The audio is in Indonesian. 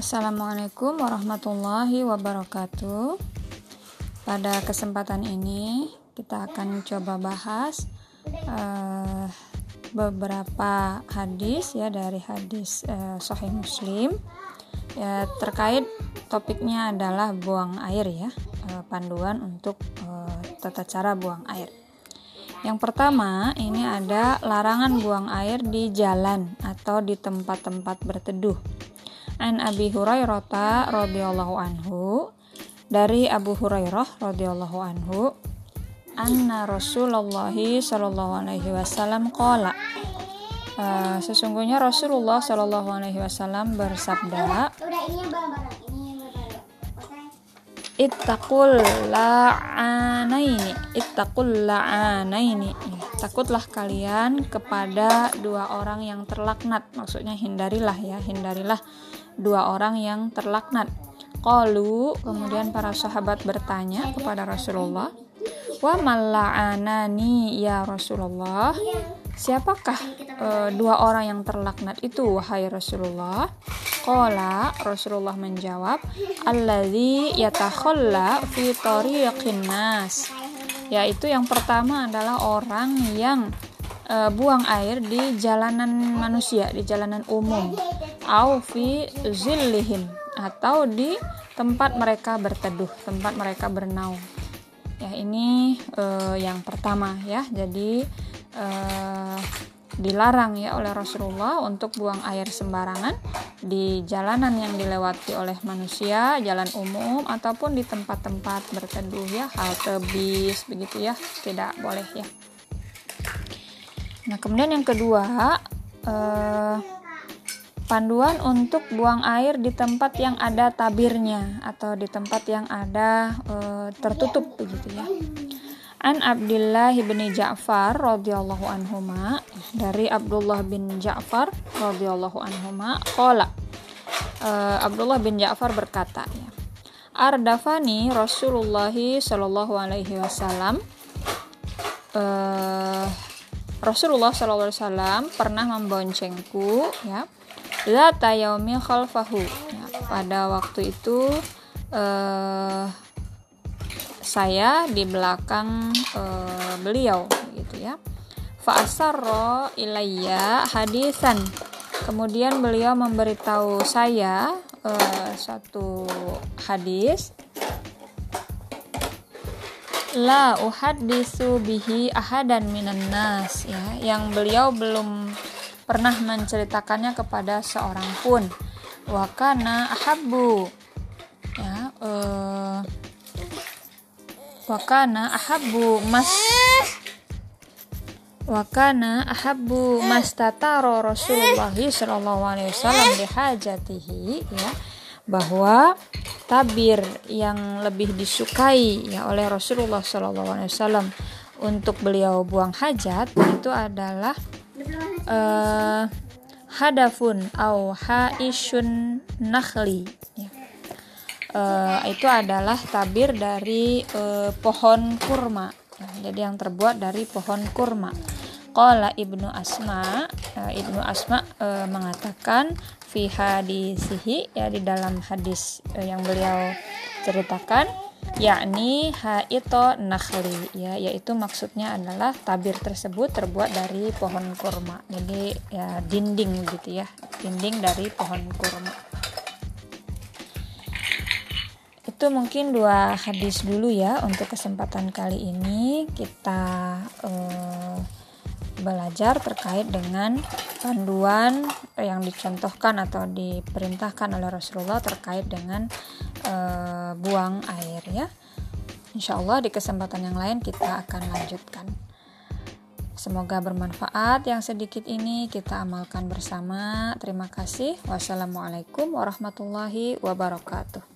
Assalamualaikum warahmatullahi wabarakatuh. Pada kesempatan ini kita akan coba bahas uh, beberapa hadis ya dari hadis uh, Sahih Muslim ya terkait topiknya adalah buang air ya uh, panduan untuk uh, tata cara buang air. Yang pertama, ini ada larangan buang air di jalan atau di tempat-tempat berteduh. An Abi Hurairah radhiyallahu anhu dari Abu Hurairah radhiyallahu anhu anna Rasulullah sallallahu alaihi wasallam qala. Uh, sesungguhnya Rasulullah sallallahu alaihi wasallam bersabda Ittaqul la'anaini Ittaqul la'anaini Takutlah kalian kepada dua orang yang terlaknat Maksudnya hindarilah ya Hindarilah dua orang yang terlaknat Qalu Kemudian para sahabat bertanya kepada Rasulullah Wa mala'anani ya Rasulullah Siapakah e, dua orang yang terlaknat itu wahai Rasulullah? Qala Rasulullah menjawab, "Allazi yatakhalla fi tariqin nas." Yaitu yang pertama adalah orang yang e, buang air di jalanan manusia, di jalanan umum. Au fi zillihim atau di tempat mereka berteduh, tempat mereka bernaung. Ya, ini e, yang pertama ya. Jadi uh, dilarang ya oleh Rasulullah untuk buang air sembarangan di jalanan yang dilewati oleh manusia, jalan umum ataupun di tempat-tempat berteduh ya, halte bis begitu ya, tidak boleh ya. Nah, kemudian yang kedua, eh, panduan untuk buang air di tempat yang ada tabirnya atau di tempat yang ada eh, tertutup begitu ya. An Abdullah bin Ja'far radhiyallahu anhuma dari Abdullah bin Ja'far radhiyallahu anhuma qala uh, Abdullah bin Ja'far berkata ya Ardafani Rasulullah sallallahu alaihi wasallam uh, Rasulullah sallallahu alaihi wasallam pernah memboncengku ya Zata yaumi khalfahu. Ya, pada waktu itu uh, saya di belakang e, beliau gitu ya. Fa'asarro ilayya hadisan. Kemudian beliau memberitahu saya e, satu hadis. La uhaddisu bihi ahadan minan nas ya yang beliau belum pernah menceritakannya kepada seorang pun. Wakana ahabbu wakana ahabu mas wakana ahabu mas tataro Rasulullah Shallallahu Alaihi Wasallam dihajatihi ya. Bahwa tabir yang lebih disukai ya oleh Rasulullah Shallallahu Alaihi Wasallam untuk beliau buang hajat itu adalah uh, hadafun au haishun nakhli ya uh, itu adalah tabir dari uh, pohon kurma. Jadi yang terbuat dari pohon kurma. Qala Ibnu Asma, uh, Ibnu Asma uh, mengatakan fi hadisihi ya di dalam hadis uh, yang beliau ceritakan yakni haito nakhli ya yaitu maksudnya adalah tabir tersebut terbuat dari pohon kurma. Jadi ya dinding gitu ya, dinding dari pohon kurma itu mungkin dua hadis dulu ya untuk kesempatan kali ini kita uh, belajar terkait dengan panduan yang dicontohkan atau diperintahkan oleh Rasulullah terkait dengan uh, buang air ya. Insya Allah di kesempatan yang lain kita akan lanjutkan. Semoga bermanfaat yang sedikit ini kita amalkan bersama. Terima kasih. Wassalamualaikum warahmatullahi wabarakatuh.